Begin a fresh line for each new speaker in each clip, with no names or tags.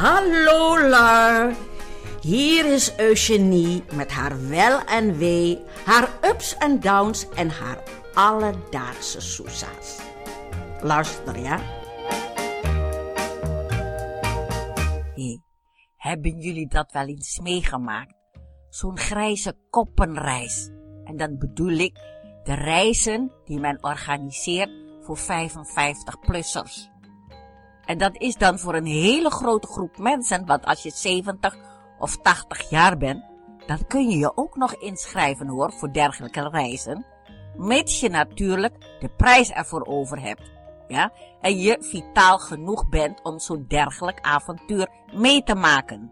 Hallo Lar. Hier is Eugenie met haar wel en wee, haar ups en downs en haar alledaagse soesa's. Luister ja.
Hey, hebben jullie dat wel eens meegemaakt? Zo'n grijze koppenreis. En dan bedoel ik de reizen die men organiseert voor 55-plussers. En dat is dan voor een hele grote groep mensen, want als je 70 of 80 jaar bent, dan kun je je ook nog inschrijven hoor, voor dergelijke reizen. Mits je natuurlijk de prijs ervoor over hebt. Ja? En je vitaal genoeg bent om zo'n dergelijk avontuur mee te maken.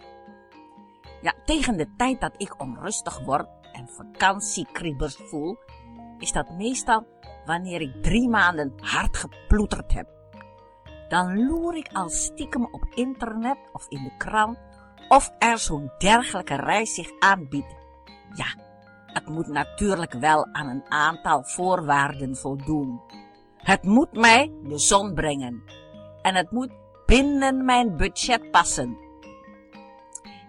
Ja, tegen de tijd dat ik onrustig word en vakantiekriebers voel, is dat meestal wanneer ik drie maanden hard geploeterd heb. Dan loer ik al stiekem op internet of in de krant of er zo'n dergelijke reis zich aanbiedt. Ja, het moet natuurlijk wel aan een aantal voorwaarden voldoen. Het moet mij de zon brengen. En het moet binnen mijn budget passen.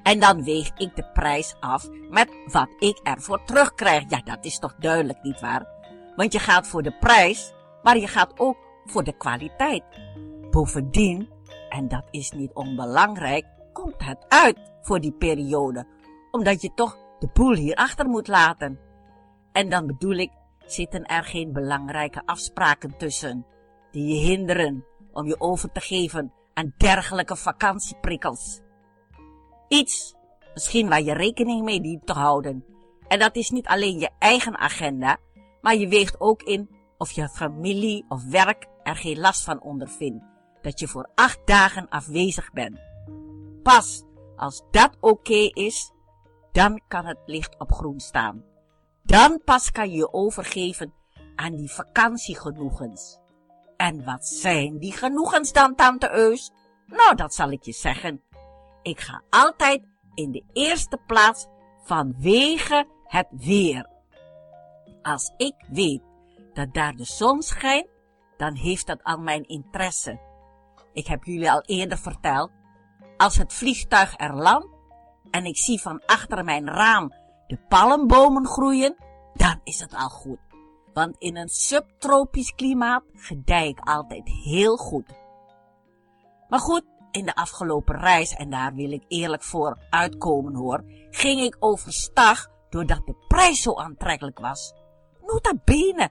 En dan weeg ik de prijs af met wat ik ervoor terugkrijg. Ja, dat is toch duidelijk, niet waar? Want je gaat voor de prijs, maar je gaat ook voor de kwaliteit. Bovendien, en dat is niet onbelangrijk, komt het uit voor die periode. Omdat je toch de boel hierachter moet laten. En dan bedoel ik, zitten er geen belangrijke afspraken tussen die je hinderen om je over te geven aan dergelijke vakantieprikkels. Iets, misschien waar je rekening mee dient te houden. En dat is niet alleen je eigen agenda, maar je weegt ook in of je familie of werk er geen last van ondervindt. Dat je voor acht dagen afwezig bent. Pas als dat oké is, dan kan het licht op groen staan. Dan pas kan je je overgeven aan die vakantiegenoegens. En wat zijn die genoegens dan, tante Eus? Nou, dat zal ik je zeggen. Ik ga altijd in de eerste plaats vanwege het weer. Als ik weet dat daar de zon schijnt, dan heeft dat al mijn interesse. Ik heb jullie al eerder verteld, als het vliegtuig er landt en ik zie van achter mijn raam de palmbomen groeien, dan is het al goed. Want in een subtropisch klimaat gedij ik altijd heel goed. Maar goed, in de afgelopen reis, en daar wil ik eerlijk voor uitkomen hoor, ging ik overstag doordat de prijs zo aantrekkelijk was. Nota bene,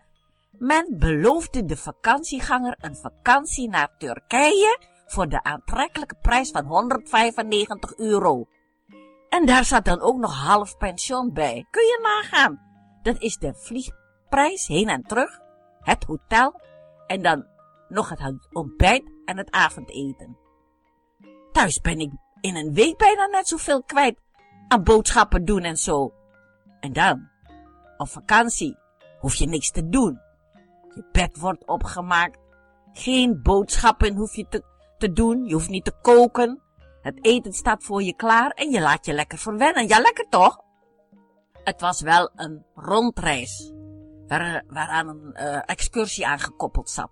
men beloofde de vakantieganger een vakantie naar Turkije voor de aantrekkelijke prijs van 195 euro. En daar zat dan ook nog half pension bij. Kun je nagaan? Dat is de vliegprijs heen en terug, het hotel en dan nog het ontbijt en het avondeten. Thuis ben ik in een week bijna net zoveel kwijt aan boodschappen doen en zo. En dan, op vakantie, hoef je niks te doen. Je bed wordt opgemaakt. Geen boodschappen hoef je te, te doen. Je hoeft niet te koken. Het eten staat voor je klaar en je laat je lekker verwennen. Ja, lekker toch? Het was wel een rondreis, waar, waaraan een uh, excursie aangekoppeld zat.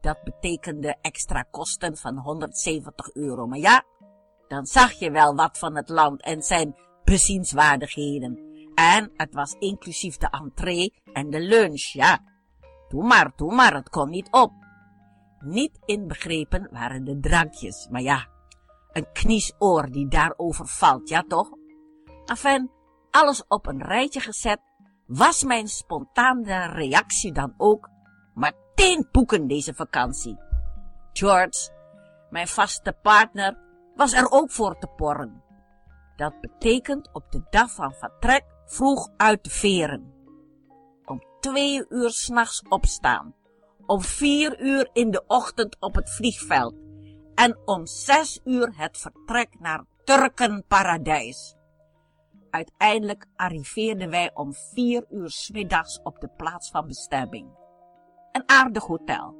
Dat betekende extra kosten van 170 euro. Maar ja, dan zag je wel wat van het land en zijn bezienswaardigheden. En het was inclusief de entree en de lunch, ja. Doe maar, doe maar, het kon niet op. Niet inbegrepen waren de drankjes, maar ja, een kniesoor die daarover valt, ja toch? Enfin, alles op een rijtje gezet, was mijn spontane reactie dan ook meteen boeken deze vakantie. George, mijn vaste partner, was er ook voor te porren. Dat betekent op de dag van vertrek vroeg uit de veren. Twee uur s'nachts opstaan. Om vier uur in de ochtend op het vliegveld. En om zes uur het vertrek naar Turkenparadijs. Uiteindelijk arriveerden wij om vier uur s middags op de plaats van bestemming. Een aardig hotel.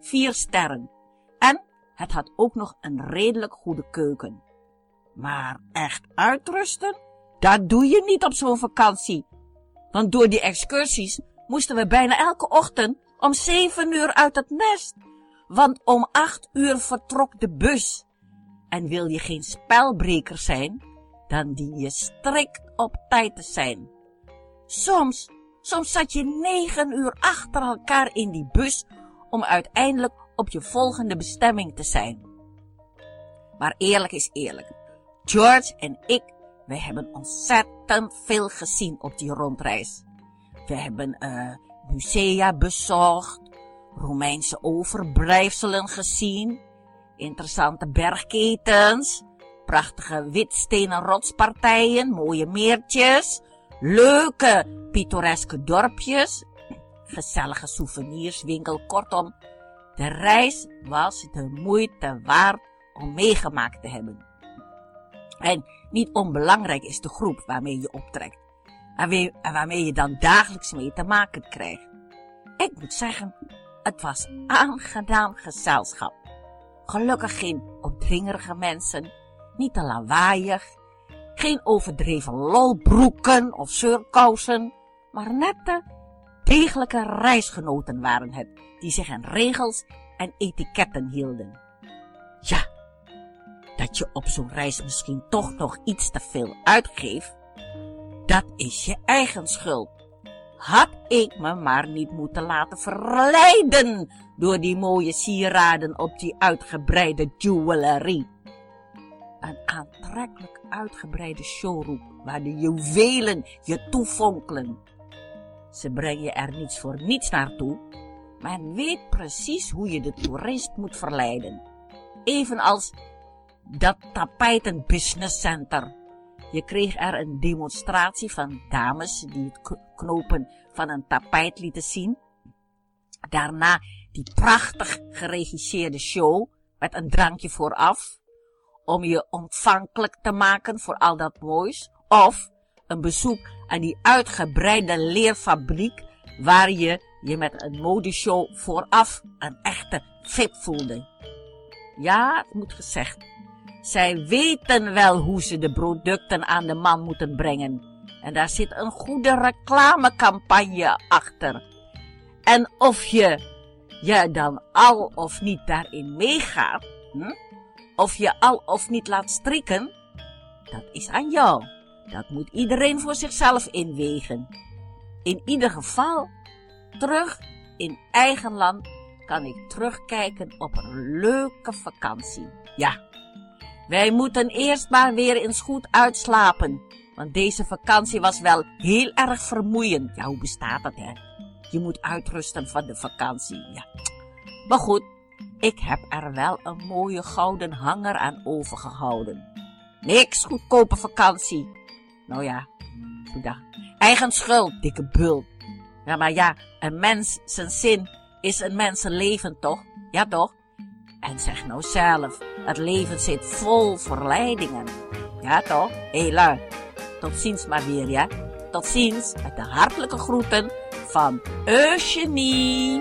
Vier sterren. En het had ook nog een redelijk goede keuken. Maar echt uitrusten? Dat doe je niet op zo'n vakantie. Want door die excursies moesten we bijna elke ochtend om zeven uur uit het nest. Want om acht uur vertrok de bus. En wil je geen spelbreker zijn, dan dien je strikt op tijd te zijn. Soms, soms zat je negen uur achter elkaar in die bus om uiteindelijk op je volgende bestemming te zijn. Maar eerlijk is eerlijk. George en ik, wij hebben ontzettend veel gezien op die rondreis. We hebben uh, musea bezocht, Romeinse overblijfselen gezien, interessante bergketens, prachtige witstenen rotspartijen, mooie meertjes, leuke pittoreske dorpjes, gezellige souvenirswinkel, kortom, de reis was de moeite waard om meegemaakt te hebben. En niet onbelangrijk is de groep waarmee je optrekt. En waarmee je dan dagelijks mee te maken krijgt. Ik moet zeggen, het was aangenaam gezelschap. Gelukkig geen opdringerige mensen, niet te lawaaiig, geen overdreven lolbroeken of zeurkousen, maar nette, degelijke reisgenoten waren het, die zich aan regels en etiketten hielden. Ja, dat je op zo'n reis misschien toch nog iets te veel uitgeeft, dat is je eigen schuld. Had ik me maar niet moeten laten verleiden door die mooie sieraden op die uitgebreide jewelry. Een aantrekkelijk uitgebreide showroom waar de juwelen je toefonkelen. Ze brengen je er niets voor niets naartoe, maar weet precies hoe je de toerist moet verleiden. Evenals dat tapijten business center. Je kreeg er een demonstratie van dames die het knopen van een tapijt lieten zien. Daarna die prachtig geregisseerde show met een drankje vooraf. Om je ontvankelijk te maken voor al dat moois. Of een bezoek aan die uitgebreide leerfabriek waar je je met een modeshow vooraf een echte VIP voelde. Ja, het moet gezegd. Zij weten wel hoe ze de producten aan de man moeten brengen. En daar zit een goede reclamecampagne achter. En of je je dan al of niet daarin meegaat, hm? of je al of niet laat strikken, dat is aan jou. Dat moet iedereen voor zichzelf inwegen. In ieder geval, terug in eigen land kan ik terugkijken op een leuke vakantie. Ja, wij moeten eerst maar weer eens goed uitslapen. Want deze vakantie was wel heel erg vermoeiend. Ja, hoe bestaat dat, hè? Je moet uitrusten van de vakantie. Ja. Maar goed, ik heb er wel een mooie gouden hanger aan overgehouden. Niks goedkope vakantie. Nou ja, goed Eigen schuld, dikke bul. Ja, maar ja, een mens, zijn zin is een mens leven, toch? Ja, toch? En zeg nou zelf, het leven zit vol verleidingen. Ja, toch? Hé, Tot ziens maar weer, ja? Tot ziens met de hartelijke groeten van Eugenie.